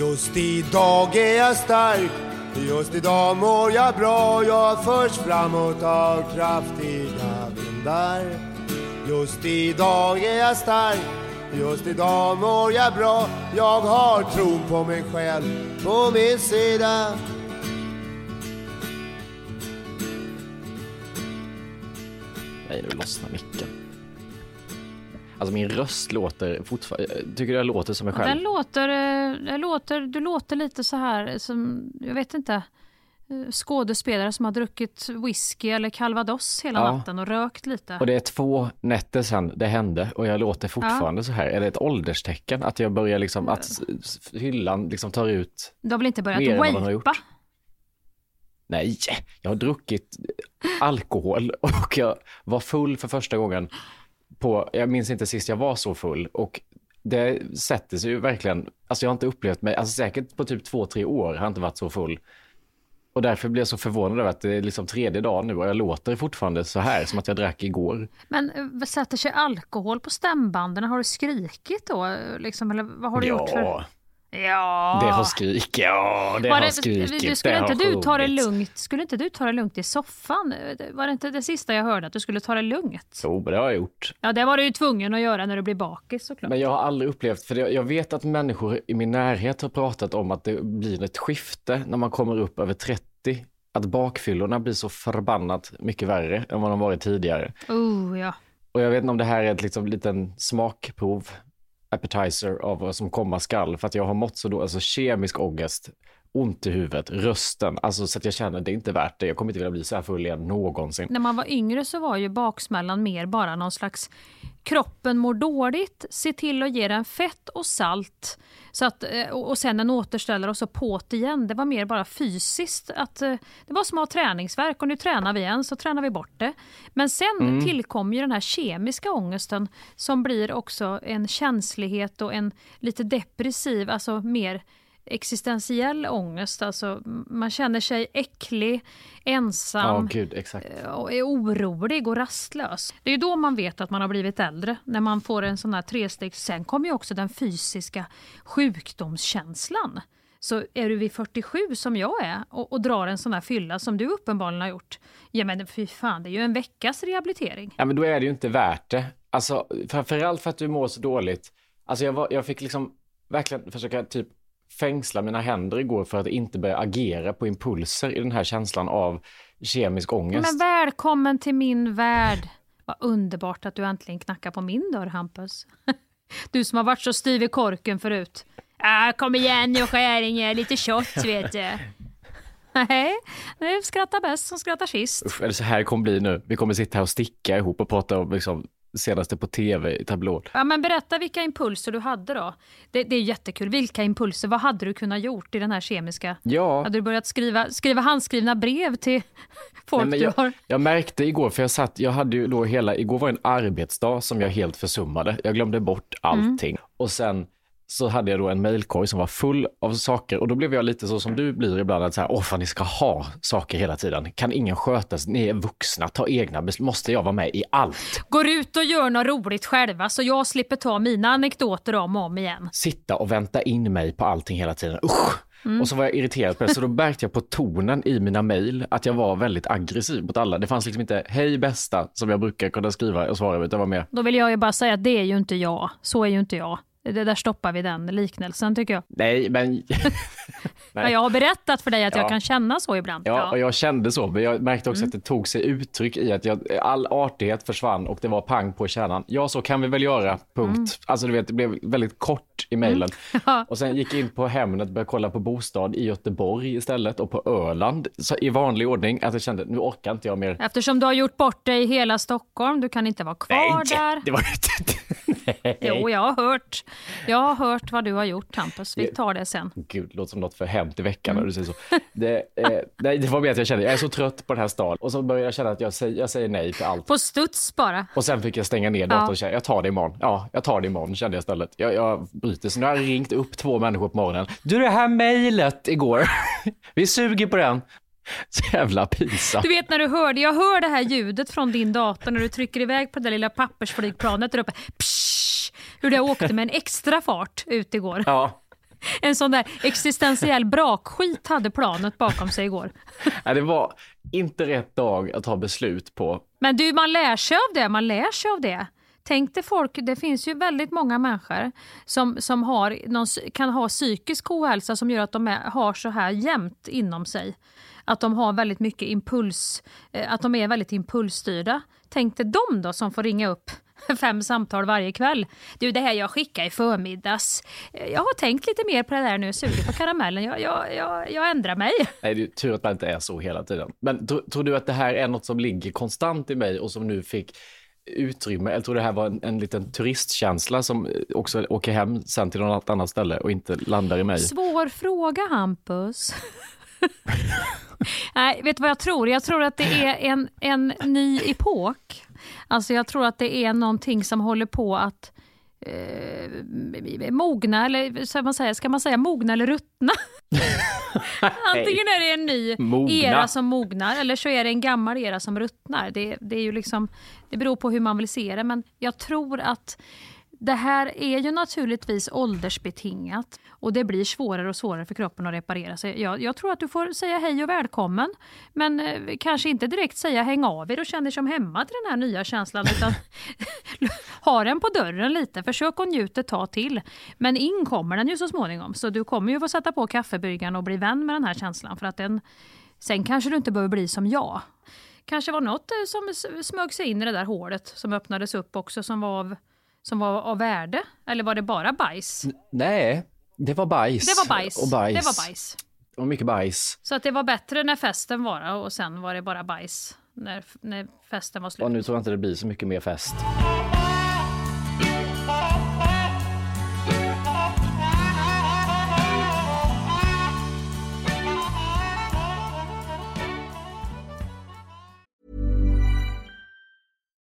Just idag är jag stark, just idag mår jag bra. Jag förs framåt av kraftiga vindar. Just idag är jag stark, just idag mår jag bra. Jag har tron på mig själv på min sida. Nej, nu lossnar micken. Alltså min röst låter fortfarande... Tycker du jag låter som mig själv? Den låter, eh, den låter, du låter lite så här som, jag vet inte, eh, skådespelare som har druckit whisky eller calvados hela Ja. natten och rökt lite. Och det är två nätter sedan det hände och jag låter fortfarande så här. Är det ett ålderstecken? Att jag börjar liksom, att hyllan liksom tar ut... Du har väl inte börjat wapa? Nej, jag har druckit alkohol och jag var full för första gången på, jag minns inte sist jag var så full och det sätter sig ju verkligen, alltså jag har inte upplevt mig, alltså säkert på typ två, tre år har jag inte varit så full. Och därför blir jag så förvånad över att det är liksom tredje dagen nu och jag låter fortfarande så här som att jag drack igår. Men eh, sätter sig alkohol på stämbanden? Har du skrikit då? Liksom, eller vad har du gjort för... Ja, det har skrikit, ja det Var har det, skrikit, du, skulle det har inte du ta det lugnt? Skulle inte du ta det lugnt i soffan? Var det inte det sista jag hörde, att du skulle ta det lugnt? Jo, det har jag gjort. Ja, det var du ju tvungen att göra när du blir bakis såklart. Men jag har aldrig upplevt, för det- jag vet att människor i min närhet har pratat om att det blir ett skifte när man kommer upp över 30. Att bakfyllorna blir så förbannat mycket värre än vad de varit tidigare. Oh, ja. Och jag vet inte om det här är ett liksom liten smakprov, appetizer av vad som komma skall. För att jag har mått så då, alltså kemisk ångest, ont i huvudet, rösten, alltså så att jag känner det är inte värt det. Jag kommer inte vilja bli så här full igen någonsin. När man var yngre så var ju baksmällan mer bara någon slags kroppen mår dåligt, se till att ge den fett och salt så att, eh, och sen en återställare och så på't igen. Det var mer bara fysiskt. Att, eh, det var som att ha träningsverk och nu tränar vi igen så tränar vi bort det. Men sen tillkom ju den här kemiska ångesten som blir också en känslighet och en lite depressiv, alltså mer existentiell ångest. Alltså man känner sig äcklig, ensam Ja, gud, exakt. och är orolig och rastlös. Det är då man vet att man har blivit äldre, när man får en sån här tresteg. Sen kommer ju också den fysiska sjukdomskänslan. Så är du vid 47 som jag är och, och drar en sån här fylla som du uppenbarligen har gjort, ja men fy fan, det är ju en veckas rehabilitering. Ja, men då är det ju inte värt det. Alltså, framförallt för att du mår så dåligt. Alltså, jag, var, jag fick liksom verkligen försöka typ fängsla mina händer igår för att inte börja agera på impulser i den här känslan av kemisk ångest. Men välkommen till min värld. Vad underbart att du äntligen knackar på min dörr, Hampus. Du som har varit så styv i korken förut. Ah, kom igen nu Skäringe, lite kött vet du. Nej, nu skrattar bäst som skrattar sist. Usch, eller så här kommer det bli nu. Vi kommer sitta här och sticka ihop och prata om liksom, senaste på tv i tablån. Ja, men berätta vilka impulser du hade då. Det, det är jättekul. Vilka impulser? Vad hade du kunnat gjort i den här kemiska? Ja, Hade du börjat skriva, skriva handskrivna brev till folk Nej, men du jag, har? jag märkte igår, för jag satt, jag hade ju då hela, igår var en arbetsdag som jag helt försummade. Jag glömde bort allting. Och sen så hade jag då en mailkorg som var full av saker och då blev jag lite så som du blir ibland, att så här, åh fan ni ska ha saker hela tiden. Kan ingen skötas? Ni är vuxna, ta egna beslut. Måste jag vara med i allt? Går ut och gör något roligt själva så jag slipper ta mina anekdoter om och om igen. Sitta och vänta in mig på allting hela tiden. Usch! Och så var jag irriterad på det, så då märkte jag på tonen i mina mejl att jag var väldigt aggressiv mot alla. Det fanns liksom inte hej bästa som jag brukar kunna skriva och svara, utan var mer Då vill jag ju bara säga att det är ju inte jag. Så är ju inte jag. Det där stoppar vi den liknelsen tycker jag. nej men Ja, jag har berättat för dig att Ja. jag kan känna så ibland. Ja, och jag kände så, men jag märkte Mm. också att det tog sig uttryck i att jag, all artighet försvann och det var pang på kärnan. Ja, så kan vi väl göra, punkt. Mm. Alltså du vet, det blev väldigt kort i mejlen. Ja. Och sen gick jag in på Hemnet och började kolla på bostad i Göteborg istället och på Öland så i vanlig ordning. Att jag kände, nu orkar inte jag mer. Eftersom du har gjort bort dig i hela Stockholm, du kan inte vara kvar där. det var inte... Jo, jag har hört. Jag har hört vad du har gjort Hampus. Vi tar det sen. Gud, låter som något för hämt i veckan Mm. när du säger så. Det, eh, nej, det var mer att jag kände, jag är så trött på den här staden. Och så började jag känna att jag säger, jag säger nej till allt. På studs bara. Och sen fick jag stänga ner datorn och säga, jag tar det imorgon. Ja, jag tar det imorgon kände jag istället. Jag, jag bryter. Så nu har jag ringt upp två människor på morgonen. Du, det här mejlet igår. Vi suger på den. Så jävla pinsamt. Du vet när du hörde, jag hör det här ljudet från din dator när du trycker iväg på det där lilla pappersflygplanet där uppe. Psh, hur det åkte med en extra fart ut igår. Ja, En sån där existentiell brakskit hade planet bakom sig igår. Nej, det var inte rätt dag att ta beslut på. Men du, man lär sig av det. Man lär sig av det. Tänk dig folk, det finns ju väldigt många människor som, som har, någon, kan ha psykisk ohälsa som gör att de är, har så här jämt inom sig. Att de har väldigt mycket impuls, eh, att de är väldigt impulsstyrda. Tänk dig dem då som får ringa upp fem samtal varje kväll. Du, det här jag skickade i förmiddags. Eh, jag har tänkt lite mer på det där nu, suger på karamellen. Jag, jag, jag, jag ändrar mig. Nej, det är tur att man inte är så hela tiden. Men tror, tror du att det här är något som ligger konstant i mig och som nu fick utrymme? Eller tror du det här var en, en liten turistkänsla som också åker hem sen till något annat ställe och inte landar i mig? Svår fråga, Hampus. Nej, vet du vad jag tror? Jag tror att det är en, en ny epok. Alltså jag tror att det är någonting som håller på att eh, mogna, eller ska man, säga, ska man säga mogna eller ruttna? Antingen är det en ny mogna. era som mognar eller så är det en gammal era som ruttnar. Det, det, är ju liksom, det beror på hur man vill se det, men jag tror att det här är ju naturligtvis åldersbetingat och det blir svårare och svårare för kroppen att reparera sig. Jag, jag tror att du får säga hej och välkommen, men eh, kanske inte direkt säga häng av er och känn dig som hemma till den här nya känslan, utan ha den på dörren lite. Försök att njuta ett tag till. Men in kommer den ju så småningom, så du kommer ju få sätta på kaffebryggaren och bli vän med den här känslan, för att den, sen kanske du inte behöver bli som jag. Kanske var något eh, som smög sig in i det där hålet som öppnades upp också som var av som var av värde? Eller var det bara bajs? N nej, det var bajs. Det var bajs. Och bajs. Det var bajs. Och mycket bajs. Så att det var bättre när festen var och sen var det bara bajs när, när festen var slut. Och nu tror jag inte det blir så mycket mer fest.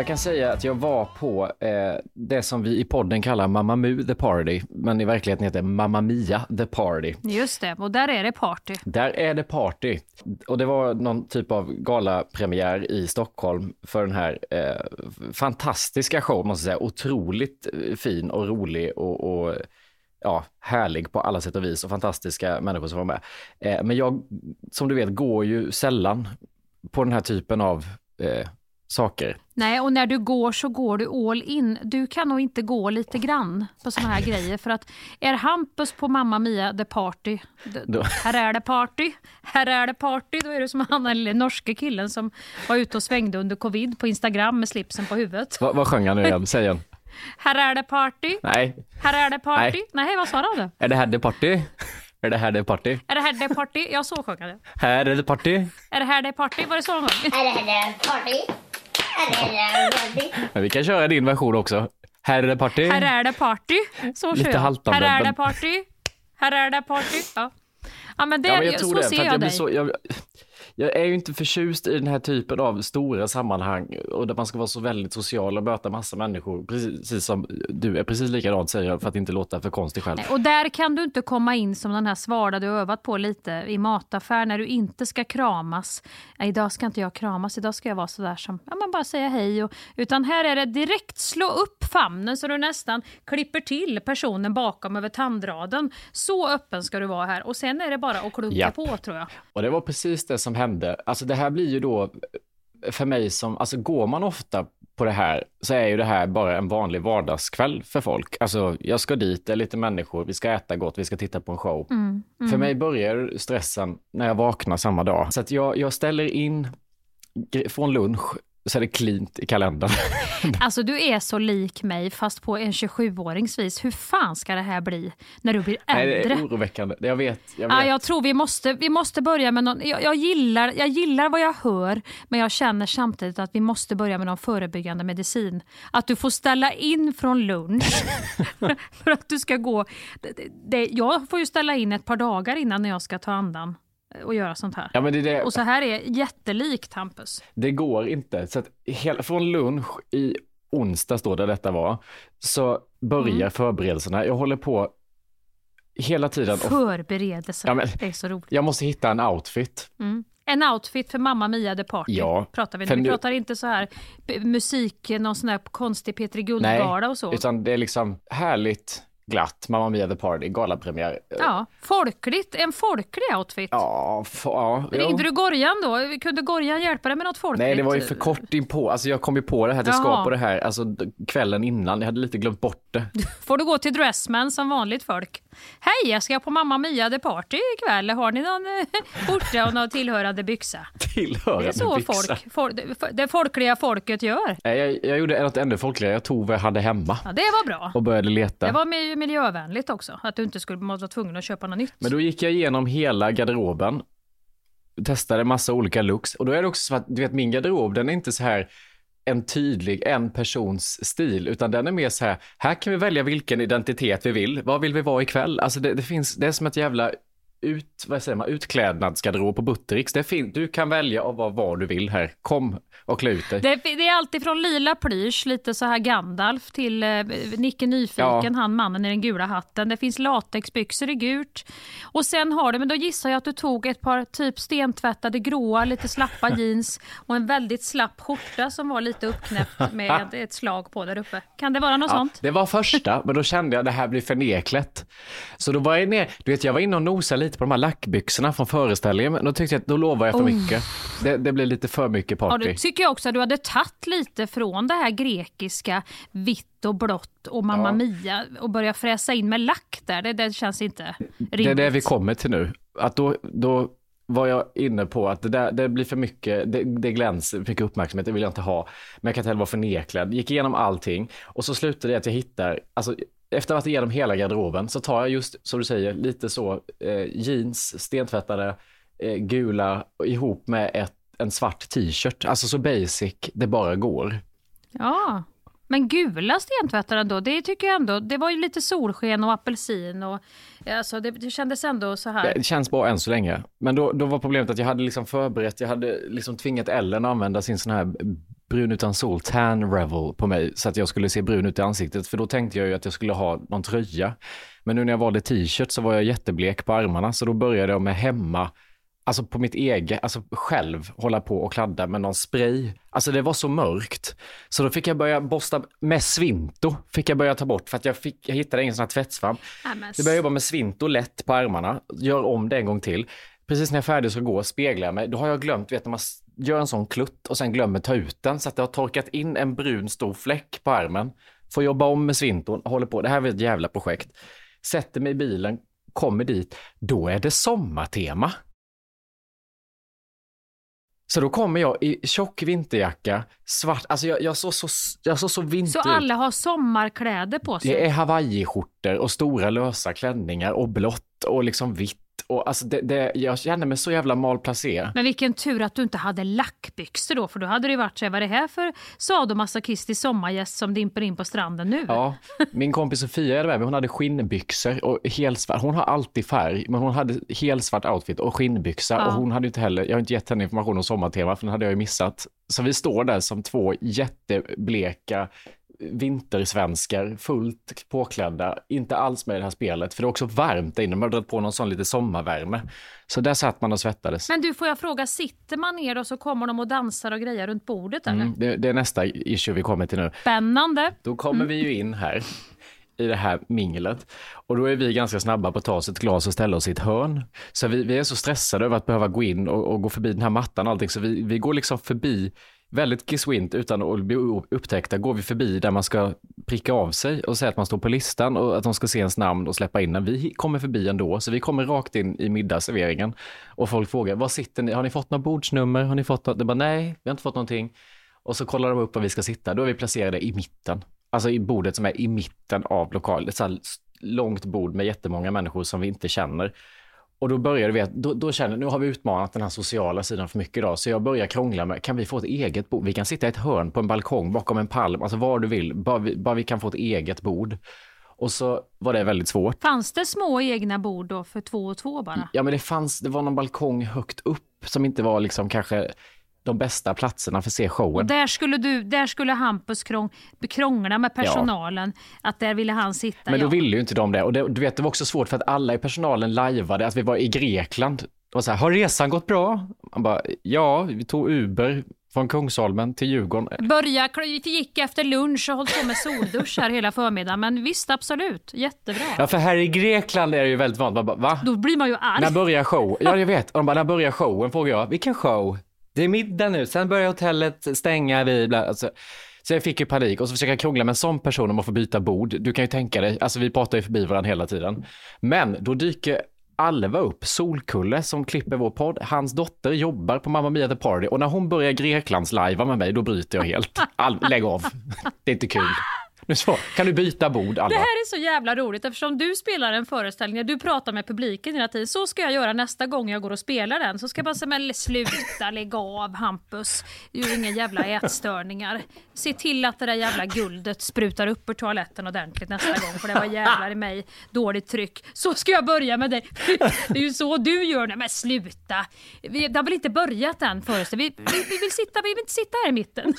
Jag kan säga att jag var på eh, det som vi i podden kallar Mamma Mu the Party, men i verkligheten heter Mamma Mia the Party. Just det, och där är det party. Där är det party. Och det var någon typ av galapremiär i Stockholm för den här eh, fantastiska showen, måste jag säga. Otroligt eh, fin och rolig och, och ja, härlig på alla sätt och vis och fantastiska människor som var med. Eh, men jag, som du vet, går ju sällan på den här typen av eh, saker. Nej, och när du går så går du all in. Du kan nog inte gå lite grann på såna här grejer. För att är Hampus på Mamma Mia the party, Då- här är det party, här är det party, då är det som han den lille norske killen som var ute och svängde under covid på Instagram med slipsen på huvudet. Va, vad sjöng han nu igen? Säg igen. Här är det party, Nej, här är det party. Nej. Nej, vad sa han då? är det här det party? Är det här det party? Är det här det party? Ja, så sjöng han det. Här är det party. Är det här det party? Var det så han sjöng? Är det här det party? Men vi kan köra din version också. Här är det party. Här är det party. Så Lite kör jag. haltande, Här är det men- party. Här är det party. Ja, ja men, det, Ja, men jag tror så det, ser att jag jag, blir dig. så, jag, jag är ju inte förtjust i den här typen av stora sammanhang och där man ska vara så väldigt social och möta massa människor, precis som du är precis likadant säger jag för att inte låta för konstig själv. Och där kan du inte komma in som den här svada du övat på lite i mataffär när du inte ska kramas. Idag ska inte jag kramas, idag ska jag vara sådär som, ja men bara säga hej. Och, utan här är det direkt slå upp famnen så du nästan klipper till personen bakom över tandraden. Så öppen ska du vara här och sen är det bara att klunka Japp. på tror jag. Och det var precis det som hände. Alltså det här blir ju då för mig som, alltså går man ofta på det här så är ju det här bara en vanlig vardagskväll för folk. Alltså jag ska dit, det är lite människor, vi ska äta gott, vi ska titta på en show. För mig börjar stressen när jag vaknar samma dag. Så jag, jag ställer in från lunch så är det cleant i kalendern. Alltså du är så lik mig fast på en 27-årings vis. Hur fan ska det här bli när du blir Nej, det äldre? är oroväckande. Jag vet. Jag vet. Ja, jag tror vi måste, vi måste börja med någon, jag, jag, gillar, jag gillar vad jag hör men jag känner samtidigt att vi måste börja med någon förebyggande medicin. Att du får ställa in från lunch för att du ska gå. Det, det, jag får ju ställa in ett par dagar innan när jag ska ta andan och göra sånt här. Ja, men det, är det, Och så här är jättelikt Hampus. det går inte. Så att hela, från lunch i onsdags då, där detta var, så börjar Mm. förberedelserna. Jag håller på hela tiden. Och Förberedelser. Ja, men- Det är så roligt. jag måste hitta en outfit. Mm. En outfit för Mamma Mia the Party Ja, pratar vi Vi pratar inte så här musik, någon sån här konstig Petri Guldgala och så. utan det är liksom härligt, glatt, Mamma Mia the Party, galapremiär. Ja, folkligt. En folklig outfit. Ja, ja. Ringde du Gorjan då? Kunde Gorjan hjälpa dig med något folkligt? Nej, det var ju för kort in på. Alltså jag kom ju på det här att jag ska på det här alltså, kvällen innan. Jag hade lite glömt bort det. Får du gå till Dressman som vanligt folk. Hej, jag ska på Mamma Mia the Party ikväll. Har ni någon eh, skjorta och någon tillhörande byxa? Tillhörande Det är så byxa. folk, folk, det- folkliga folket gör. Jag, jag gjorde något ännu folkligare. Jag tog vad jag hade hemma Ja, det var bra. och började leta. Det var mi- miljövänligt också, att du inte skulle vara tvungen att köpa något nytt. Men då gick jag igenom hela garderoben, testade massa olika looks och då är det också så att du vet min garderob den är inte så här en tydlig en persons stil utan den är mer så här, här kan vi välja vilken identitet vi vill, vad vill vi vara ikväll? Alltså det, det finns, det är som ett jävla ut, vad säger man, utklädnadsgarderob på Buttericks. Det är fint, du kan välja att vara vad du vill här. Kom och klä ut dig. Det, det är alltid från lila plysch, lite så här Gandalf, till eh, Nicke Nyfiken, Ja. han mannen i den gula hatten. Det finns latexbyxor i gult. Och sen har du, men då gissar jag att du tog ett par typ stentvättade gråa, lite slappa jeans och en väldigt slapp skjorta som var lite uppknäppt med ett slag på där uppe. Kan det vara något Ja, sånt? det var första, men då kände jag att det här blir för neklet. Så då var jag ner, du vet jag var inne och nosade lite på de här lackbyxorna från föreställningen, men då tyckte jag att då lovar jag för mycket. Det, det blir lite för mycket Ja, party. det tycker jag också att du hade tagit lite från det här grekiska vitt och blått och Mamma Ja. Mia och börja fräsa in med lack där. Det, det känns inte rimligt. Det är det vi kommer till nu. Att då, då var jag inne på att det, där, det blir för mycket, det, det gläns, för mycket uppmärksamhet, det vill jag inte ha. Men jag kan inte heller vara förneklad. Gick igenom allting och så slutade det att jag hittar, alltså efter att ha varit igenom hela garderoben så tar jag just, som du säger, lite så eh, jeans, stentvättade, eh, gula ihop med ett, en svart t-shirt. Alltså så basic det bara går. Ja, men gula stentvättar ändå, det tycker jag ändå, det var ju lite solsken och apelsin och alltså det, det kändes ändå så här. Det känns bra än så länge. Men då, då var problemet att jag hade liksom förberett, jag hade liksom tvingat Ellen att använda sin sån här brun utan sol, tan revel på mig så att jag skulle se brun ut i ansiktet. För då tänkte jag ju att jag skulle ha någon tröja. Men nu när jag valde t-shirt så var jag jätteblek på armarna så då började jag med hemma alltså på mitt eget, alltså själv hålla på och kladda med någon spray. Alltså det var så mörkt. Så då fick jag börja borsta med Svinto, fick jag börja ta bort för att jag, fick, jag hittade ingen sån här tvättsvamp. Men Jag började jobba med Svinto lätt på armarna, gör om det en gång till. Precis när jag är färdig så gå speglar jag mig. Då har jag glömt, vet när man gör en sån klutt och sen glömmer ta ut den så att det har torkat in en brun stor fläck på armen. Får jobba om med Svinton, håller på. Det här var ett jävla projekt. Sätter mig i bilen, kommer dit, då är det sommartema. Så då kommer jag i tjock vinterjacka, svart, alltså jag, jag såg så, jag såg så vinter Så alla har sommarkläder på sig? Det är hawaiiskjortor och stora lösa klänningar och blått och liksom vitt. Och alltså det, det, jag känner mig så jävla malplacerad. Men vilken tur att du inte hade lackbyxor då, för då hade det varit så här, vad är det här för sadomasochistisk sommargäst som dimper in på stranden nu? Ja, min kompis Sofia är med mig, hon hade skinnbyxor och helsvart. Hon har alltid färg, men hon hade helsvart outfit och skinnbyxa Ja. och hon hade inte heller, jag har inte gett henne information om sommartema för den hade jag ju missat. Så vi står där som två jättebleka vintersvenskar, fullt påklädda, inte alls med i det här spelet, för det är också varmt där inne, man har dragit på någon sån lite sommarvärme. Så där satt man och svettades. Men du, får jag fråga, sitter man ner och så kommer de och dansar och grejer runt bordet eller? Mm, det, det är nästa issue vi kommer till nu. Spännande. Då kommer vi ju in här i det här minglet och då är vi ganska snabba på att ta oss ett glas och ställa oss i ett hörn. Så vi, vi är så stressade över att behöva gå in och, och gå förbi den här mattan och allting så vi, vi går liksom förbi väldigt geswint utan att bli upptäckta går vi förbi där man ska pricka av sig och säga att man står på listan och att de ska se ens namn och släppa in den. Vi kommer förbi ändå, så vi kommer rakt in i middagsserveringen och folk frågar, var sitter ni? Har ni fått något bordsnummer? Har ni fått något? Det bara, nej, vi har inte fått någonting. Och så kollar de upp var vi ska sitta. Då är vi placerade i mitten. Alltså i bordet som är i mitten av lokalen. Ett så här långt bord med jättemånga människor som vi inte känner. Och då började vi att, då, då känner nu har vi utmanat den här sociala sidan för mycket idag, så jag börjar krångla med, kan vi få ett eget bord? Vi kan sitta i ett hörn på en balkong bakom en palm, alltså var du vill, bara vi, bara vi kan få ett eget bord. Och så var det väldigt svårt. Fanns det små egna bord då för två och två bara? Ja, men det fanns, det var någon balkong högt upp som inte var liksom kanske de bästa platserna för att se showen. Och där skulle, du, där skulle Hampus krång, krångla med personalen, att där ville han sitta. Men då ja. ville ju inte de det. Och det, du vet, det var också svårt för att alla i personalen lajvade att vi var i Grekland. Och så här, har resan gått bra? Man bara, ja, vi tog Uber från Kungsholmen till Djurgården. Börja, gick efter lunch och höll på med soldusch här hela förmiddagen. Men visst, absolut. Jättebra. Ja, för här i Grekland är det ju väldigt vanligt. Man bara, va? Då blir man ju arg. När börjar show? Ja, jag vet. Och de bara, när börjar showen? Frågar jag. Vilken show? Det är middag nu, sen börjar hotellet stänga vid... Bla, alltså. Så jag fick ju panik och så försöker jag krångla med en sån person om att få byta bord. Du kan ju tänka dig, alltså vi pratar ju förbi varandra hela tiden. Men då dyker Alva upp, Solkulle som klipper vår podd. Hans dotter jobbar på Mamma Mia The Party och när hon börjar Greklands lajva med mig, då bryter jag helt. Alva, lägg av. Det är inte kul. Nu så, kan du byta bord, Alva? Det här är så jävla roligt eftersom du spelar en föreställning där du pratar med publiken hela tiden. Så ska jag göra nästa gång jag går och spelar den. Så ska jag bara säga, men sluta, lägg av Hampus. Du har inga jävla ätstörningar. Se till att det där jävla guldet sprutar upp ur toaletten ordentligt nästa gång. För det var jävlar i mig dåligt tryck. Så ska jag börja med dig. Det är ju så du gör nu. Men sluta. Vi, det har väl inte börjat än föreställningen. Vi, vi, vi, vill sitta, vi vill inte sitta här i mitten.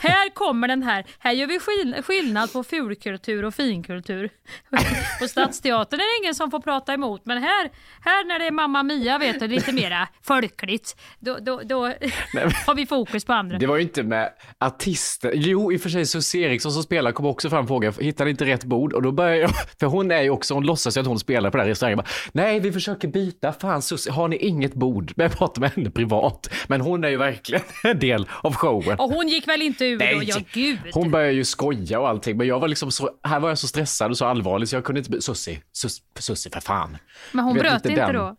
Här kommer den här. Här gör vi skill- skillnad på fulkultur och finkultur. På Stadsteatern är det ingen som får prata emot, men här, här när det är Mamma Mia vet du, lite mera folkligt, då, då, då har vi fokus på andra. Det var ju inte med artister. Jo, i och för sig Susie Eriksson som spelar kom också fram och frågade, hittade inte rätt bord? Och då började jag, för hon är ju också, hon låtsas ju att hon spelar på den här restaurangen. Bara, Nej, vi försöker byta. Fan Susie, har ni inget bord? Men jag pratar med henne privat. Men hon är ju verkligen en del av showen. Och hon gick väl inte ur då? Ja, gud. Hon började ju skoja och allting, men jag var liksom så, här var jag så stressad och så allvarlig så jag kunde inte, Susie, Sus, Susie för fan. Men hon bröt inte inte den. då?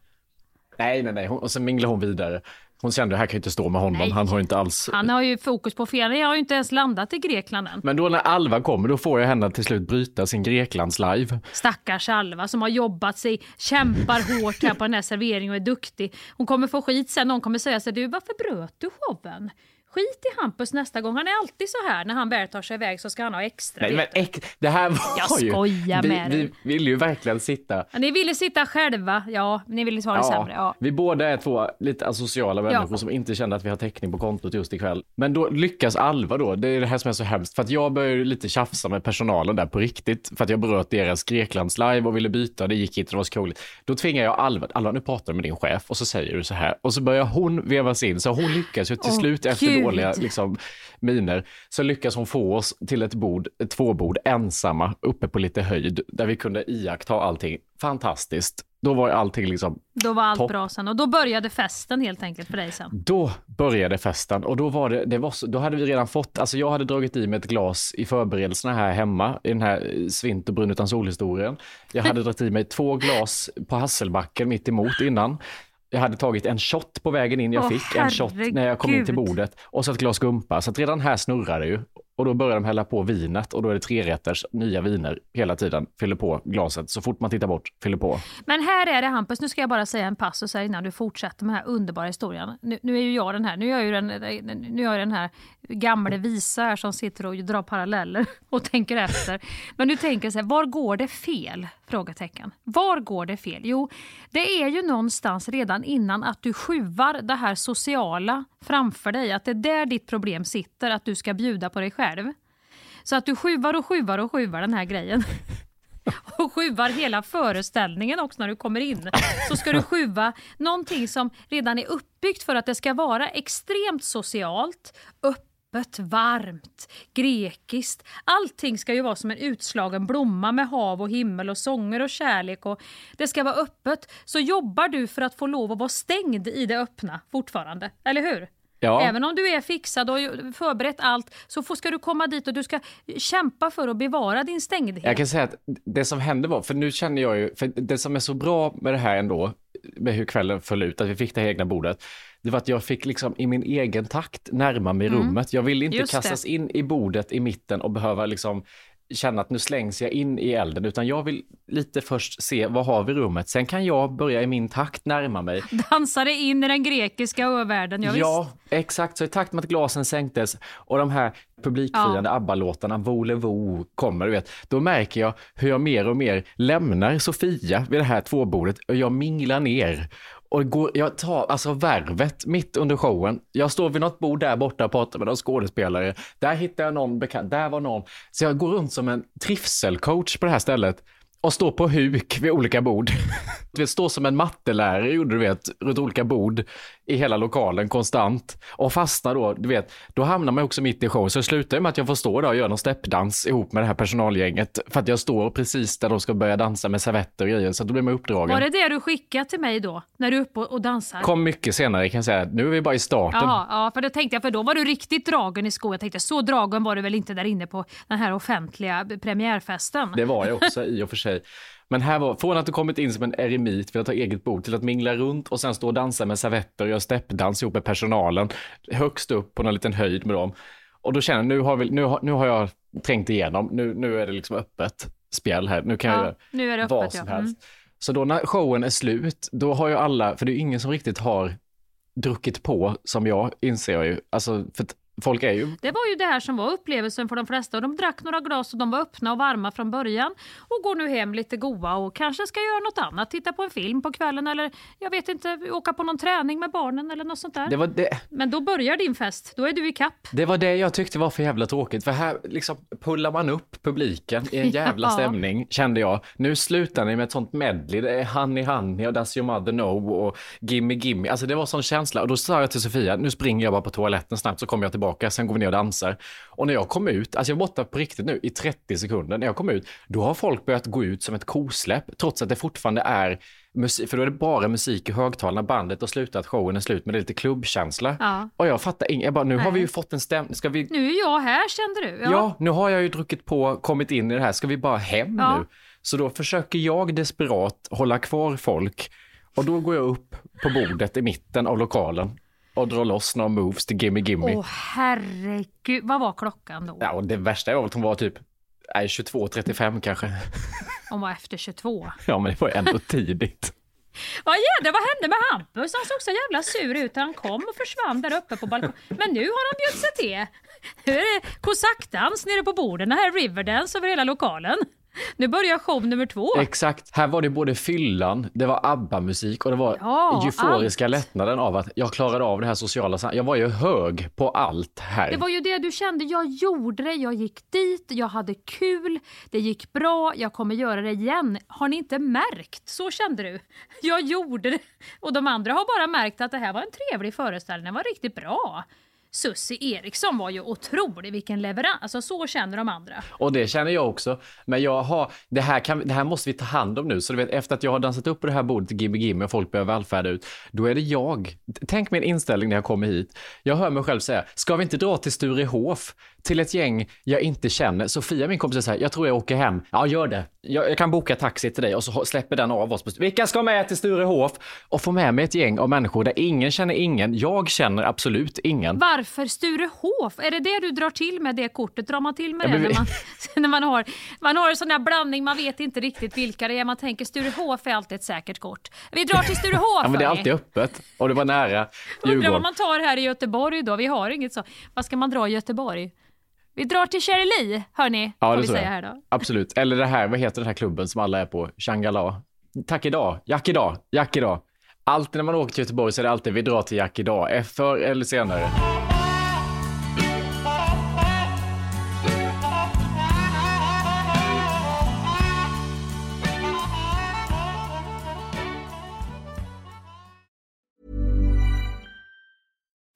Nej, nej, nej, hon, och sen minglade hon vidare. Hon kände, här kan jag inte stå med honom, Nej. han har inte alls Han har ju fokus på fel. Jag har ju inte ens landat i Grekland än. Men då när Alva kommer, då får jag henne till slut bryta sin Greklands live. Stackars Alva som har jobbat sig, kämpar hårt här på den här serveringen och är duktig. Hon kommer få skit sen. Någon kommer säga så du varför bröt du showen? Skit i Hampus nästa gång. Han är alltid så här. När han väl tar sig iväg så ska han ha extra. Nej, men äck, det här var Jag ju... skojar vi, med dig. vi vill ju verkligen sitta... Ja, Ni ville sitta själva. Ja, ni ville ta det sämre. Ja. Vi båda är två lite asociala människor Ja. som inte kände att vi har täckning på kontot just ikväll. Men då lyckas Alva då, det är det här som är så hemskt. För att jag började lite tjafsa med personalen där på riktigt. För att jag bröt deras Greklands live och ville byta, det gick inte, det var så krångligt. Då tvingar jag Alva, Alva nu pratar du med din chef och så säger du så här. Och så börjar hon vevas in, så hon lyckas ju till Åh, slut efter Gud. Dåliga liksom, miner, så lyckas hon få oss till ett bord, ett tvåbord ensamma uppe på lite höjd där vi kunde iaktta allting. Fantastiskt. Då var allting liksom Då var allt Topp. bra sen. Och då började festen helt enkelt för dig sen. då började festen och då var det, det var så, då hade vi redan fått, alltså jag hade dragit i mig ett glas i förberedelserna här hemma i den här eh, svint och brun utan solhistorien. Jag hade dragit i mig två glas på Hasselbacken mitt emot innan. Jag hade tagit en shot på vägen in jag Åh, fick, en shot när jag kom in till herregud. bordet och så ett glas skumpa. Så att redan här snurrar det ju. Och då börjar de hälla på vinet och då är det trerätters nya viner hela tiden. Fyller på glaset så fort man tittar bort, fyller på. Men här är det Hampus, nu ska jag bara säga en passus här innan du fortsätter med den här underbara historien. Nu, nu är ju jag den här, nu är jag ju den, nu är jag den här gamle visa här som sitter och drar paralleller och tänker efter. Men du tänker så här, var går det fel? Frågetecken. Var går det fel? Jo, det är ju någonstans redan innan att du sjuvar det här sociala framför dig, att det är där ditt problem sitter, att du ska bjuda på dig själv. Så att du sjuvar och sjuvar och sjuvar den här grejen och sjuvar hela föreställningen också när du kommer in. Så ska du sjuva någonting som redan är uppbyggt för att det ska vara extremt socialt, öppet, varmt, grekiskt. Allting ska ju vara som en utslagen blomma med hav och himmel och sånger och kärlek. Och det ska vara öppet. Så jobbar du för att få lov att vara stängd i det öppna fortfarande, eller hur? Ja. Även om du är fixad och förberett allt så får, ska du komma dit och du ska kämpa för att bevara din stängdhet. Jag kan säga att det som hände var, för nu känner jag ju, för det som är så bra med det här ändå, med hur kvällen föll ut, att vi fick det här egna bordet, det var att jag fick liksom i min egen takt närma mig rummet. Jag ville inte Mm. Just det. kastas in i bordet i mitten och behöva liksom känna att nu slängs jag in i elden, utan jag vill lite först se vad har vi i rummet. Sen kan jag börja i min takt närma mig. Dansade in i den grekiska övärlden, ja, Ja, exakt. Så i takt med att glasen sänktes och de här publikfriande ABBA-låtarna, Volevo, kommer, du vet, då märker jag hur jag mer och mer lämnar Sofia vid det här tvåbordet och jag minglar ner. Och går, jag tar alltså värvet mitt under showen. Jag står vid något bord där borta och pratar med någon skådespelare. Där hittar jag någon bekant, där var någon. Så jag går runt som en trivselcoach på det här stället och står på huk vid olika bord. Du vet, står som en mattelärare gjorde du vet, runt olika bord i hela lokalen konstant. Och fastnar då, du vet, då hamnar man också mitt i showen. Så det slutar med att jag får stå där och göra någon steppdans ihop med det här personalgänget. För att jag står precis där de ska börja dansa med servetter och grejer. Så då blir man uppdragen. Var det det du skickade till mig då, när du är uppe och dansar? Kom mycket senare kan jag säga. Nu är vi bara i starten. Ja, ja, för det tänkte jag, för då var du riktigt dragen i skon. Jag tänkte, så dragen var du väl inte där inne på den här offentliga premiärfesten? Det var jag också i och för sig. Men här var, från att du kommit in som en eremit, vill ta eget bord, till att mingla runt och sen stå och dansa med servetter och göra steppdans ihop med personalen, högst upp på någon liten höjd med dem. Och då känner jag, nu har, vi, nu har, nu har jag trängt igenom, nu, nu är det liksom öppet spjäll här, nu kan jag Ja, göra nu är det vad öppet, som ja. Mm. helst. Så då när showen är slut, då har ju alla, för det är ingen som riktigt har druckit på som jag, inser jag ju. Alltså, för folk är ju Det var ju det här som var upplevelsen för de flesta. Och de drack några glas och de var öppna och varma från början. Och går nu hem lite goa och kanske ska göra något annat. Titta på en film på kvällen eller jag vet inte, åka på någon träning med barnen eller något sånt där. det var det, Men då börjar din fest. Då är du i kapp. Det var det jag tyckte var för jävla tråkigt, för här liksom pullar man upp publiken i en jävla Ja. stämning, kände jag. Nu slutar ni med ett sånt medley, det är Honey Honey och Does Your Mother Know och Gimme Gimme, alltså det var sån känsla. Och då sa jag till Sofia, nu springer jag bara på toaletten snabbt så kommer jag tillbaka, sen går vi ner och dansar. Och när jag kom ut, alltså jag var borta på riktigt nu i 30 sekunder, när jag kom ut, då har folk börjat gå ut som ett kosläpp, trots att det fortfarande är musik, för då är det bara musik i högtalarna, bandet har slutat, showen är slut, men det är lite klubbkänsla. Ja. Och jag fattar inget, jag bara, nu har Nej. vi ju fått en stämning, ska vi Nu är jag här kände du. Ja. nu har jag ju druckit på, kommit in i det här, ska vi bara hem Ja. nu? Så då försöker jag desperat hålla kvar folk och då går jag upp på bordet i mitten av lokalen och drar loss några moves till Gimme Gimme. Åh herregud, vad var klockan då? Ja, och det värsta var att hon var typ nej, 22.35 kanske. Hon var efter 22. Ja, men det var ändå tidigt. Vad jädrar, vad hände med Hampus? Han såg så jävla sur ut. Han kom och försvann där uppe på balkongen. Men nu har han bjudit sig till. Nu är det kosackdans nere på borden. Här är Riverdance över hela lokalen. Nu börjar show nummer två. Exakt. Här var det både fyllan, det var ABBA-musik och det var Ja, euforiska allt. lättnaden av att jag klarade av det här sociala Jag var ju hög på allt här. Det var ju det du kände. Jag gjorde det, jag gick dit, jag hade kul, det gick bra, jag kommer göra det igen. Har ni inte märkt? Så kände du. Jag gjorde det. Och de andra har bara märkt att det här var en trevlig föreställning, den var riktigt bra. Sussi Eriksson var ju otrolig, vilken leverans. Alltså så känner de andra. Och det känner jag också. Men jag har, det här, kan, det här måste vi ta hand om nu. Så du vet, efter att jag har dansat upp på det här bordet, Gimme Gimme, och folk börjar vallfärda ut, då är det jag. Tänk min inställning när jag kommer hit. Jag hör mig själv säga, ska vi inte dra till Sturehof? Till ett gäng jag inte känner. Sofia, min kompis, säger, jag tror jag åker hem. Ja, gör det. Jag, jag kan boka taxi till dig och så släpper den av oss. På, Vilka ska med till Sturehof? Och få med mig ett gäng av människor där ingen känner ingen. Jag känner absolut ingen. Varför Sturehof? Är det det du drar till med det kortet? Drar man till med Ja, det när man, när man har, man har en sån där blandning, man vet inte riktigt vilka det är. Man tänker Sturehof är alltid ett säkert kort. Vi drar till Sturehof Ja, men det är alltid öppet. Och det var nära Undrar vad Djurgården. man tar här i Göteborg då? Vi har inget så. Vad ska man dra i Göteborg? Vi drar till Cherry hörni, Ja, det vi säga här då. Absolut. Eller det här, vad heter den här klubben som alla är på? Shangala. Tack idag, Jack idag, Jack idag. Alltid när man åker till Göteborg så är det alltid vi drar till Jack idag, förr eller senare.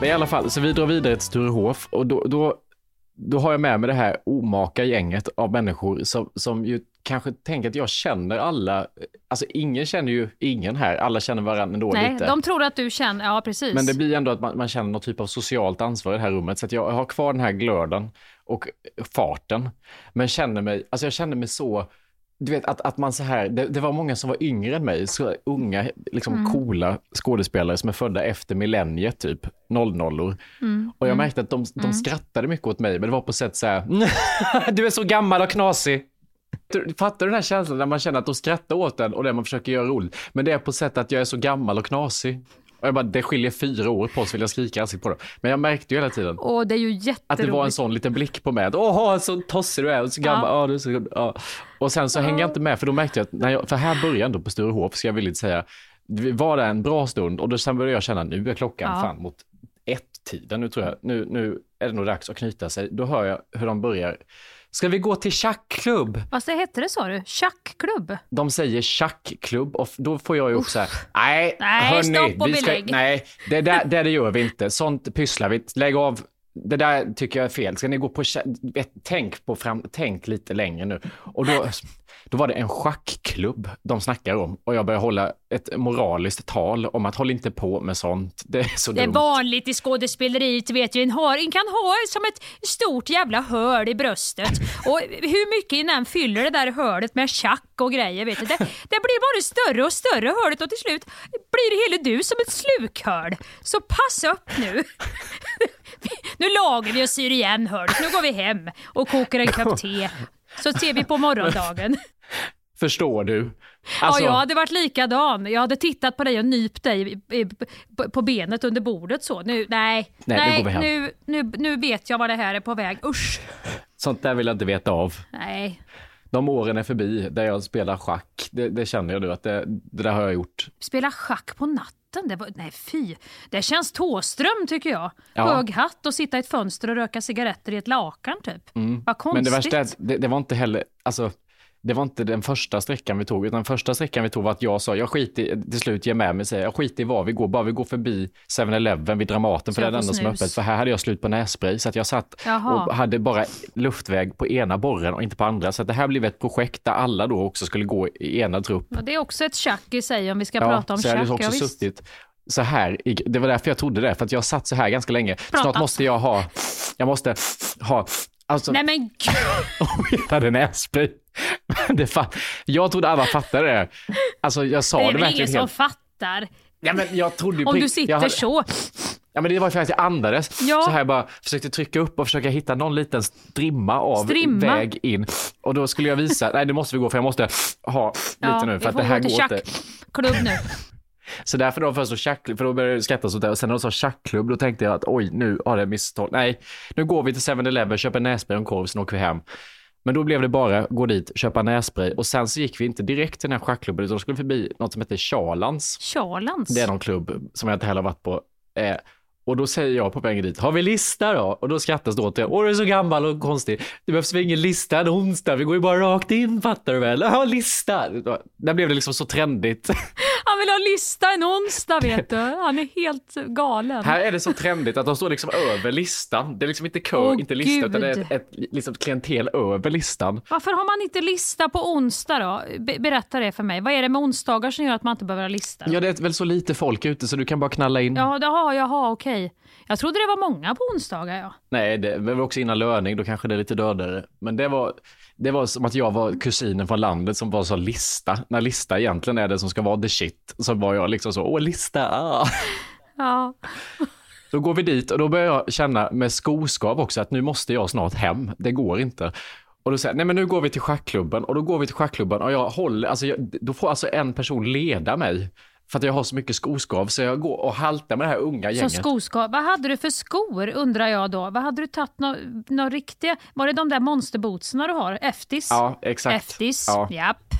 Men i alla fall, så vi drar vidare till Sturehof och då, då, då har jag med mig det här omaka gänget av människor som, som ju kanske tänker att jag känner alla. Alltså ingen känner ju ingen här, alla känner varandra ändå Nej, lite. de tror att du känner, ja precis. Men det blir ändå att man, man känner någon typ av socialt ansvar i det här rummet. Så att jag har kvar den här glöden och farten. Men känner mig, alltså jag känner mig så, du vet att, att man så här, det, det var många som var yngre än mig, så unga, liksom Mm. coola skådespelare som är födda efter millenniet typ, 00 Mm. Och jag märkte att de, de skrattade mycket åt mig, men det var på sätt så här, du är så gammal och knasig. Fattar du den här känslan när man känner att de skrattar åt en och det man försöker göra roligt, men det är på sätt att jag är så gammal och knasig. Jag bara, det skiljer fyra år på oss, vill jag skrika i ansiktet på dem. Men jag märkte ju hela tiden Och det är ju jätteroligt. att det var en sån liten blick på mig. att, Åh, så tossig du är och så gammal. Ja. du är så, ja. Och sen så hänger jag inte med, för då märkte jag att, när jag, för här började jag ändå på Sturehof, ska jag villigt säga. Var där en bra stund och då sen började jag känna, nu är klockan Ja. fan mot ett-tiden. Nu tror jag, nu, nu är det nog dags att knyta sig. Då hör jag hur de börjar. Ska vi gå till schackklubb? Vad det hette det sa du? Schackklubb? De säger schackklubb och då får jag ju också säga, nej, Nej, hörni, stopp och vi ska, belägg." nej, det där, det där gör vi inte. Sånt pysslar vi Lägg av. Det där tycker jag är fel. Ska ni gå på, tänk på fram, tänk lite längre nu. Och då, då var det en schackklubb de snackar om och jag började hålla ett moraliskt tal om att håll inte på med sånt. Det är så Det är dumt. vanligt i skådespeleriet, vet ju. En, har, en kan ha som ett stort jävla hål i bröstet. Och hur mycket innan fyller det där hålet med tjack och grejer, vet du. Det, det blir bara större och större hålet och till slut blir det hela du som ett slukhål. Så pass upp nu. Nu lagar vi och syr igen hålet. Nu går vi hem och kokar en kopp te. Så ser vi på morgondagen. Förstår du? Alltså, ja, jag hade varit likadan. Jag hade tittat på dig och nypt dig på- benet under bordet så. Nu, nej, Nej, nu hem. nu, nu, nu vet jag vad det här är på väg. Usch. Sånt där vill jag inte veta av. Nej. De åren är förbi där jag spelar schack. Det, det känner jag nu att det, det där har jag gjort. Spela schack på natten? Det var, nej fy. Det känns Tåström tycker jag. Ja. Hög hatt och sitta i ett fönster och röka cigaretter i ett lakan typ. Vad konstigt. Mm. Men det värsta är att det, det var inte heller, alltså, det var inte den första sträckan vi tog, utan den första sträckan vi tog var att jag sa, jag skiter till slut ge med mig, säger jag skiter i var vi går, bara vi går förbi 7-Eleven vid Dramaten, för det är den enda som är öppet, för här hade jag slut på nässpray, så att jag satt Jaha. och hade bara luftväg på ena borren och inte på andra, så att det här blev ett projekt där alla då också skulle gå i ena trupp. Och det är också ett tjack i sig om vi ska prata om så jag hade tjack. också Ja, suttit så här, i- det var därför jag trodde det, för att jag satt så här ganska länge. Snart måste jag ha, jag måste ha, alltså, Nej men gud. jag hade nässpray. Det fan, jag trodde alla fattade det. Alltså jag sa Det det, är väl ingen verkligen som fattar. Ja, men jag trodde Om du sitter jag så. Ja men det var för att jag andades. Ja. Så här bara försökte trycka upp och försöka hitta någon liten strimma av Strimma? väg in. Och då skulle jag visa, nej nu måste vi gå för jag måste ha lite nu vi för att det här går inte. tjackklubb nu. Så därför då först så tjackklubb, för då började jag skratta sånt där och sen när de sa tjackklubb då tänkte jag att oj nu har det misstag. Nej, nu går vi till 7-Eleven, köper nässpray och en korv, sen åker vi hem. Men då blev det bara gå dit, köpa nässpray och sen så gick vi inte direkt till den här schackklubben utan då skulle vi förbi något som heter Charlans. Charlans. Det är någon klubb som jag inte heller varit på. Eh, och då säger jag på vägen dit, har vi lista då? Och då skrattas det åt det. Åh, du är så gammal och konstig. Det behövs väl ingen lista en onsdag, vi går ju bara rakt in, fattar du väl? Ja, lista. Där blev det liksom så trendigt. Han vill ha lista en onsdag vet du. Han är helt galen. Här är det så trendigt att de står liksom över listan. Det är liksom inte kö, Åh, inte lista, utan det är ett, ett liksom klientel över listan. Varför har man inte lista på onsdag då? Be- berätta det för mig. Vad är det med onsdagar som gör att man inte behöver ha lista? Ja, det är väl så lite folk ute så du kan bara knalla in. Ja, jaha, jaha, okej. Jag trodde det var många på onsdagar. Ja. Nej, det var också innan löning, då kanske det är lite dödare. Men det var, det var som att jag var kusinen från landet som var så lista. När lista egentligen är det som ska vara the shit. Så var jag liksom så, åh lista, ah. Ja. Då går vi dit och då börjar jag känna med skoskav också att nu måste jag snart hem. Det går inte. Och då säger jag, nej men nu går vi till schackklubben och då går vi till schackklubben och jag håller, alltså jag, då får alltså en person leda mig. För att jag har så mycket skoskav så jag går och haltar med det här unga Så gänget. skoskav. Vad hade du för skor undrar jag då? Vad hade du tagit? Några nå riktiga? Var det de där monsterbootsarna du har? Eftis? Ja, exakt. Eftis, Ja. japp.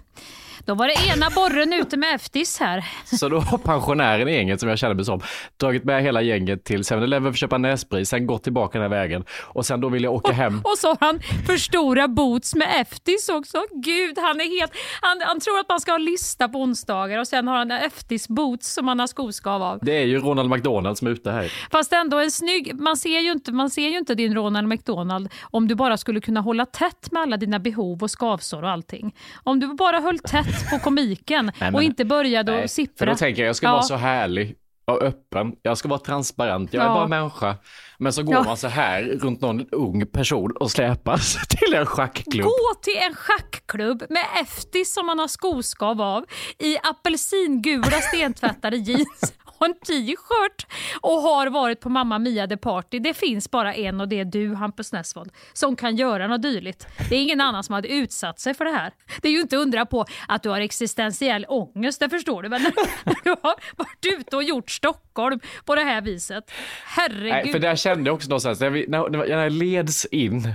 Då var det ena borren ute med Eftis här. Så då har pensionären i gänget som jag känner mig som dragit med hela gänget till 7-Eleven för att köpa nässpray, sen gått tillbaka den här vägen och sen då vill jag åka hem. Och så har han för stora boots med Eftis också. Gud, han är helt... Han, han tror att man ska ha lista på onsdagar och sen har han Eftis boots som han har skoskav av. Det är ju Ronald McDonald som är ute här. Fast ändå en snygg... Man ser ju inte, man ser ju inte din Ronald McDonald om du bara skulle kunna hålla tätt med alla dina behov och skavsår och allting. Om du bara höll tätt på komiken Nej, men- och inte började Nej, att sippra. För då tänker jag, jag ska Ja. vara så härlig och öppen. Jag ska vara transparent. Jag är Ja. bara människa. Men så går Ja. man så här runt någon ung person och släpas till en schackklubb. Gå till en schackklubb med Eftis som man har skoskav av i apelsingula stentvättade jeans och en t-shirt och har varit på Mamma Mia The Party. Det finns bara en och det är du, Hampus Nessvold, som kan göra något dylikt. Det är ingen annan som hade utsatt sig för det här. Det är ju inte undra på att du har existentiell ångest, det förstår du väl? När du har varit ute och gjort Stockholm på det här viset. Herregud. Nej, för där kände jag också någonstans, när, vi, när, när jag leds in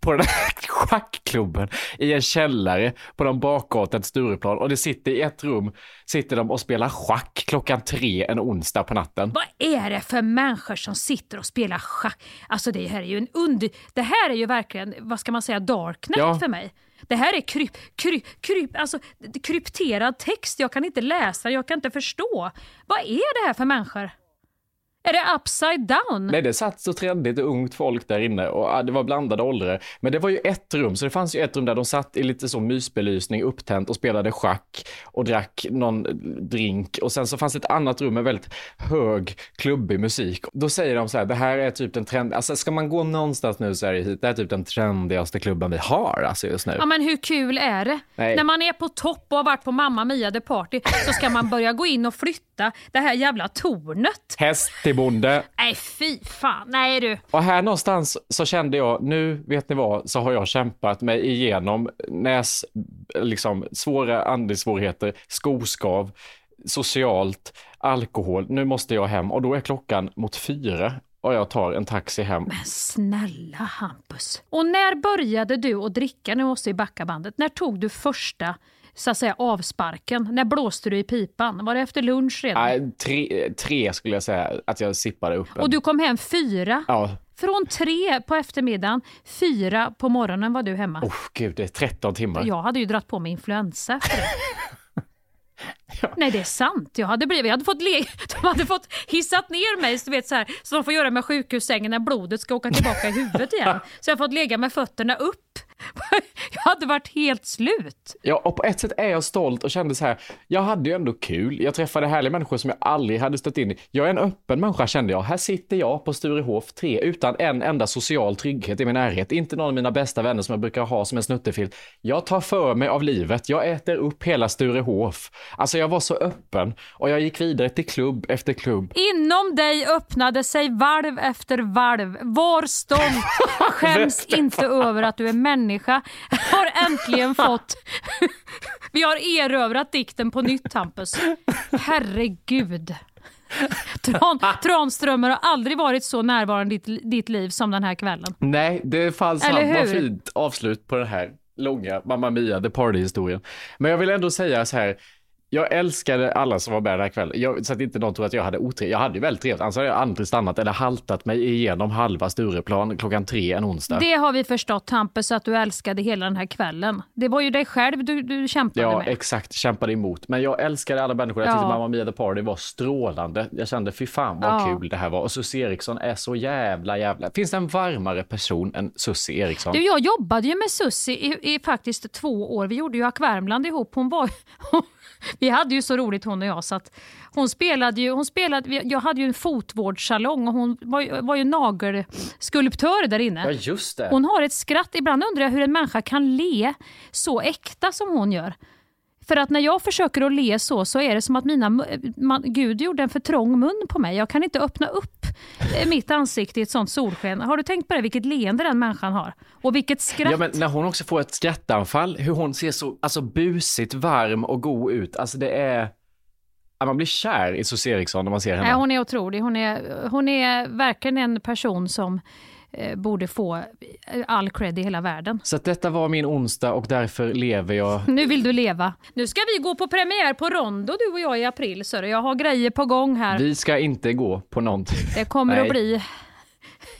på den här schackklubben i en källare på någon bakgata till Stureplan och det sitter i ett rum, sitter de och spelar schack klockan tre en onsdag på natten. Vad är det för människor som sitter och spelar schack? Alltså det här är ju en under... Det här är ju verkligen, vad ska man säga, darknet Ja. för mig. Det här är kryp, kryp, kryp, alltså, krypterad text. Jag kan inte läsa, jag kan inte förstå. Vad är det här för människor? Är det upside down? Nej, det satt så trendigt ungt folk där inne och det var blandade åldrar. Men det var ju ett rum, så det fanns ju ett rum där de satt i lite så mysbelysning, upptänt och spelade schack och drack någon drink. Och sen så fanns ett annat rum med väldigt hög, klubbig musik. Då säger de så här, det här är typ den trend, alltså ska man gå någonstans nu så är det hit, det här är typ den trendigaste klubben vi har alltså just nu. Ja men hur kul är det? Nej. När man är på topp och har varit på Mamma Mia The Party så ska man börja gå in och flytta det här jävla tornet. Häst till bonde. Nej fy fan, nej du. Och här någonstans så kände jag, nu vet ni vad, så har jag kämpat mig igenom näs, liksom svåra andningssvårigheter, skoskav, socialt, alkohol. Nu måste jag hem och då är klockan mot fyra och jag tar en taxi hem. Men snälla Hampus. Och när började du att dricka? Nu måste vi backa bandet. När tog du första så att säga avsparken? När blåste du i pipan? Var det efter lunch redan? Nej, tre, tre skulle jag säga att jag sippade upp. en. Och du kom hem fyra? Ja, Från tre på eftermiddagen, fyra på morgonen var du hemma. Oh, gud, det är 13 timmar. Jag hade ju dratt på mig influensa efter det. Nej det är sant. Jag hade, blivit, jag hade fått le, de hade fått hissat ner mig så, vet, så, här, så de får göra med sjukhussängen när blodet ska åka tillbaka i huvudet igen. Så jag har fått lägga med fötterna upp. Jag hade varit helt slut. Ja, och på ett sätt är jag stolt och kände så här, jag hade ju ändå kul. Jag träffade härliga människor som jag aldrig hade stött in i. Jag är en öppen människa kände jag. Här sitter jag på Sturehof 3 utan en enda social trygghet i min närhet. Inte någon av mina bästa vänner som jag brukar ha som en snuttefil. Jag tar för mig av livet. Jag äter upp hela Sturehof. Alltså jag var så öppen och jag gick vidare till klubb efter klubb. Inom dig öppnade sig valv efter valv. Var stolt. Skäms inte över att du är människa. Har äntligen fått... Vi har erövrat dikten på nytt Hampus. Herregud. Tran, Tranströmer har aldrig varit så närvarande i ditt, ditt liv som den här kvällen. Nej, det fanns samma fint avslut på den här långa Mamma Mia, The Party-historien. Men jag vill ändå säga så här, jag älskade alla som var med den här kvällen. Jag, så att inte någon tror att jag hade otrevligt. Jag hade ju väldigt trevligt. Annars hade jag aldrig stannat eller haltat mig igenom halva Stureplan klockan tre en onsdag. Det har vi förstått Hampus att du älskade hela den här kvällen. Det var ju dig själv du, du kämpade Ja, med. exakt. Kämpade emot. Men jag älskade alla människor. Jag tyckte Ja. Mamma Mia The Party var strålande. Jag kände fy fan vad Ja. kul det här var. Och Susie Eriksson är så jävla jävla... Finns det en varmare person än Susie Eriksson? Du, jag jobbade ju med Sussi i, i faktiskt två år. Vi gjorde ju Ack Värmland ihop. Hon var, vi hade ju så roligt hon och jag. Så att hon spelade ju, hon spelade, jag hade ju en fotvårdssalong och hon var, ju- var ju nagelskulptör där inne. Ja, just det. Hon har ett skratt. Ibland undrar jag hur en människa kan le så äkta som hon gör. För att när jag försöker att le så, så är det som att mina, man, Gud gjorde en för trång mun på mig. Jag kan inte öppna upp mitt ansikte i ett sånt solsken. Har du tänkt på det, vilket leende den människan har? Och vilket skratt. Ja, men när hon också får ett skrattanfall, hur hon ser så alltså, busigt, varm och god ut. Alltså det är... Man blir kär i Susie Eriksson när man ser henne. Nej, hon är otrolig. Hon är, hon är verkligen en person som eh, borde få all cred i hela världen. Så att detta var min onsdag och därför lever jag. Nu vill du leva. Nu ska vi gå på premiär på Rondo du och jag i april. Så jag har grejer på gång här. Vi ska inte gå på någonting. Det kommer Nej. att bli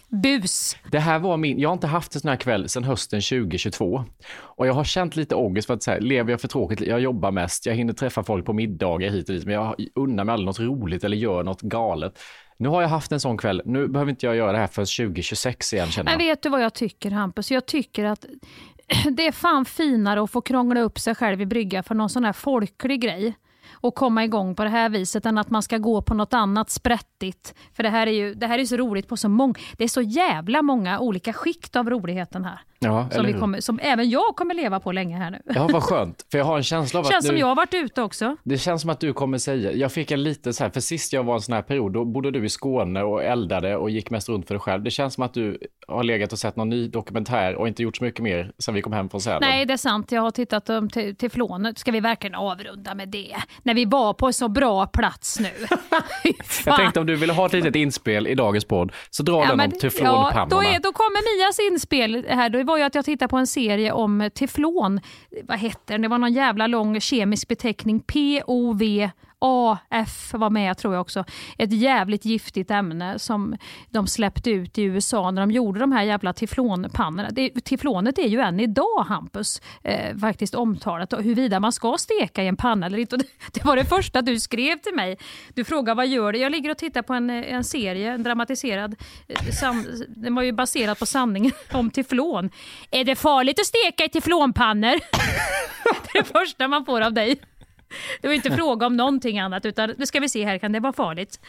bus. Det här var min, jag har inte haft en sån här kväll sedan hösten 2022. Och jag har känt lite ångest för att så här, lever jag för tråkigt? Jag jobbar mest, jag hinner träffa folk på middagar hit och dit, men jag unnar mig aldrig något roligt eller gör något galet. Nu har jag haft en sån kväll, nu behöver inte jag göra det här förrän 2026 igen känner Men jag. vet du vad jag tycker Hampus? Jag tycker att det är fan finare att få krångla upp sig själv i brygga för någon sån här folklig grej och komma igång på det här viset än att man ska gå på något annat sprättigt. För det här är ju det här är så roligt på så många, det är så jävla många olika skikt av roligheten här. Ja, Som, vi kommer, som även jag kommer leva på länge här nu. Ja, vad skönt. För jag har en känsla av att Känns nu... som jag har varit ute också. Det känns som att du kommer säga, jag fick en lite så här, för sist jag var i en sån här period, då bodde du i Skåne och eldade och gick mest runt för dig själv. Det känns som att du har legat och sett någon ny dokumentär och inte gjort så mycket mer sen vi kom hem från Sälen. Nej, det är sant. Jag har tittat um, till, till flånet. Ska vi verkligen avrunda med det? När vi var på en så bra plats nu. Jag tänkte om du ville ha ett litet inspel i dagens podd, så dra den men- om teflonpannorna. då, är, då kommer Mias inspel här. Det var ju att jag tittade på en serie om teflon. Vad hette den? Det var någon jävla lång kemisk beteckning. POV AF var med tror jag också. Ett jävligt giftigt ämne som de släppte ut i USA när de gjorde de här jävla teflonpannorna. Det, teflonet är ju än idag, Hampus, eh, faktiskt omtalat och huruvida man ska steka i en panna eller inte. Det, var det första du skrev till mig. Du frågade vad gör det? Jag ligger och tittar på en, en serie, en dramatiserad, eh, den var ju baserad på sanningen om teflon. Är det farligt att steka i teflonpannor? det är det första man får av dig. Det var inte fråga om någonting annat utan nu ska vi se här, kan det vara farligt?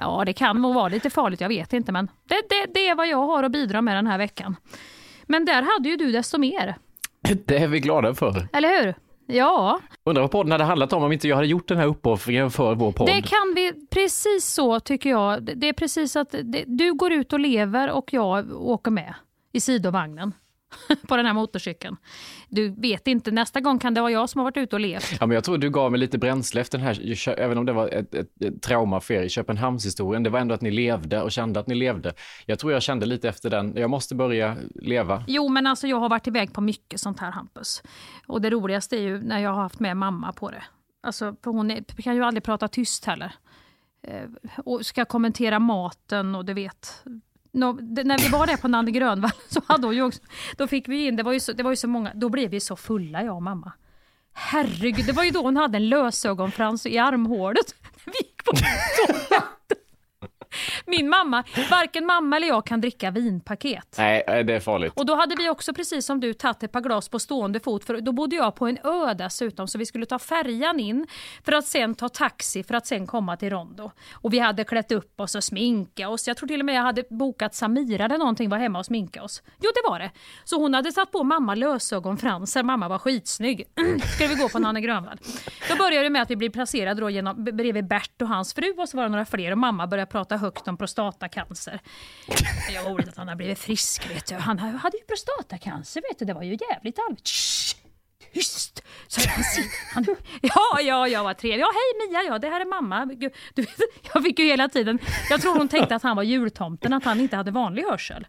Ja, det kan nog vara lite farligt, jag vet inte men det, det, det är vad jag har att bidra med den här veckan. Men där hade ju du desto mer, Det är vi glada för. eller hur? Ja, Undrar vad podden hade handlat om om inte jag hade gjort den här uppoffringen för vår podd. det kan vi, precis så tycker jag. Det är precis att det, du går ut och lever och jag åker med i sidovagnen på den här motorcykeln. Du vet inte, nästa gång kan det vara jag som har varit ute och levt. Ja, men jag tror du gav mig lite bränsle efter den här, även om det var ett, ett, ett trauma för er i Köpenhamnshistorien. Det var ändå att ni levde och kände att ni levde. Jag tror jag kände lite efter den, jag måste börja leva. Jo, men alltså jag har varit iväg på mycket sånt här Hampus. Och det roligaste är ju när jag har haft med mamma på det. Alltså, för hon är, kan ju aldrig prata tyst heller. Eh, och ska kommentera maten och du vet no, det- när vi var där på Nanne Grönvall så hade hon ju också, då fick vi in, det var, ju så, det var ju så många, då blev vi så fulla jag och mamma. Herregud, det var ju då hon hade en lösögonfrans i armhålet. Vi gick på. Min mamma, varken mamma eller jag kan dricka vinpaket. Nej, eh, det är farligt. Och då hade vi också precis som du tagit ett par glas på stående fot för då bodde jag på en ö dessutom så vi skulle ta färjan in för att sen ta taxi för att sen komma till Rondo. Och vi hade klätt upp oss och sminkat oss. Jag tror till och med jag hade bokat Samira eller någonting var hemma och sminka oss. Jo det var det. Så hon hade satt på mamma lösögonfransar, mamma var skitsnygg. Ska vi gå på Nanne Grönvall? Då började det med att vi blev placerade då genom, bredvid Bert och hans fru och så var det några fler och mamma började prata högt om prostatacancer. Jag var roligt att han har blivit frisk vet du. Han hade ju prostatacancer vet du. Det var ju jävligt allvarligt. Tyst! Så han, han, ja, ja, jag vad trevligt. Ja, hej Mia, ja, det här är mamma. Gud, Du jag fick ju hela tiden, jag tror hon tänkte att han var jultomten, att han inte hade vanlig hörsel.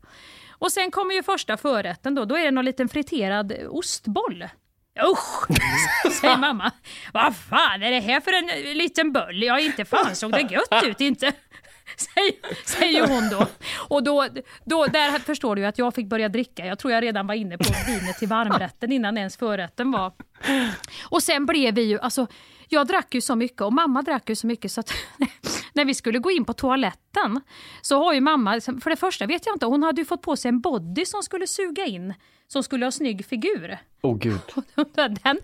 Och sen kommer ju första förrätten då, då är det någon liten friterad ostboll. Usch, säger mamma. Vad fan är det här för en liten böll? Ja, inte fan såg det gött ut inte. Säger, säger hon då. Och då, då, där förstår du att jag fick börja dricka. Jag tror jag redan var inne på vinet till varmrätten innan ens förrätten var. Och sen blev vi ju, alltså jag drack ju så mycket och mamma drack ju så mycket så att när vi skulle gå in på toaletten så har ju mamma, för det första vet jag inte, hon hade ju fått på sig en body som skulle suga in, som skulle ha snygg figur. Åh gud. Den,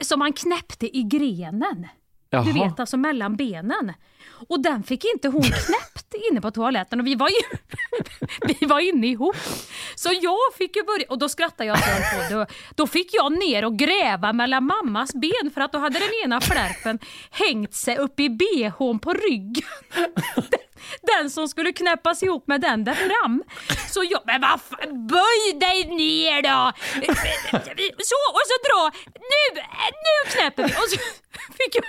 som man knäppte i grenen. Jaha. Du vet, alltså mellan benen. Och den fick inte hon knäppt inne på toaletten och vi var, ju, vi var inne ihop. Så jag fick ju börja, och då skrattade jag så på. Då, då fick jag ner och gräva mellan mammas ben för att då hade den ena flärpen hängt sig upp i bhn på ryggen. Den som skulle knäppas ihop med den där fram. Så jag, men vad fan, böj dig ner då! Så, och så dra, nu, nu knäpper vi! Och så fick jag,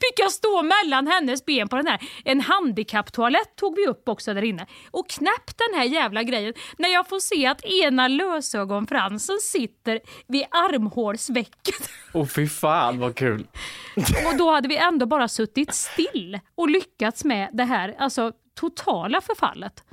fick jag stå mellan hennes ben på den här. En handikapptoalett tog vi upp också där inne. Och knäppt den här jävla grejen när jag får se att ena lösögonfransen sitter vid armhålsvecket. Åh fy fan vad kul. Och då hade vi ändå bara suttit still och lyckats med det här alltså, totala förfallet.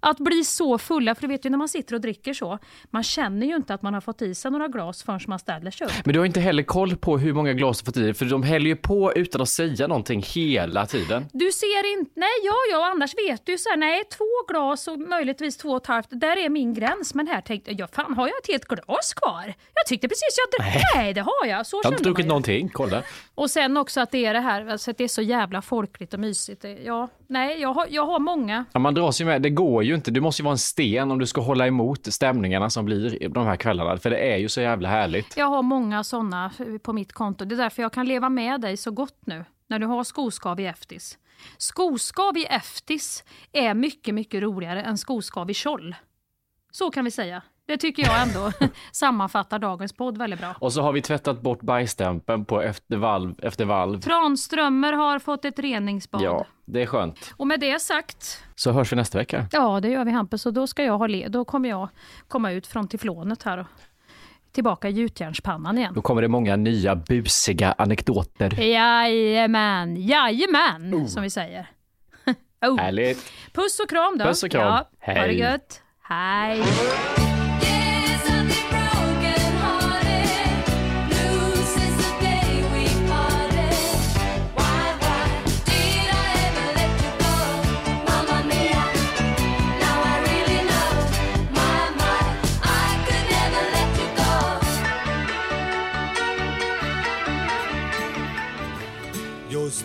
Att bli så fulla, för du vet ju när man sitter och dricker så, man känner ju inte att man har fått i sig några glas förrän man ställer sig upp. Men du har inte heller koll på hur många glas du fått i dig, för de häller ju på utan att säga någonting hela tiden. Du ser inte, nej ja, ja, annars vet du så här, nej två glas och möjligtvis två och ett halvt, där är min gräns. Men här tänkte jag, ja, fan har jag ett helt glas kvar? Jag tyckte precis jag drack, nej det har jag. Så Jag har inte druckit ju. någonting, kolla. Och sen också att det är det här, alltså att det är så jävla folkligt och mysigt. Ja, nej, jag har, jag har många. Ja, man dras ju med, det går ju inte. Du måste ju vara en sten om du ska hålla emot stämningarna som blir de här kvällarna, för det är ju så jävla härligt. Jag har många sådana på mitt konto. Det är därför jag kan leva med dig så gott nu, när du har skoskav i eftis. Skoskav i eftis är mycket, mycket roligare än skoskav i tjoll. Så kan vi säga. Det tycker jag ändå sammanfattar dagens podd väldigt bra. Och så har vi tvättat bort bajsstämpeln på efter valv efter valv. Tranströmer har fått ett reningsbad. Ja, det är skönt. Och med det sagt, Så hörs vi nästa vecka. ja det gör vi Hampus, och då ska jag ha le- då kommer jag komma ut från teflonet här och tillbaka i gjutjärnspannan igen. Då kommer det många nya busiga anekdoter. Jajamän, jajamän, som vi säger. oh. Härligt. Puss och kram då. Puss och kram. Ja, Ha det Hej. gött. Hej.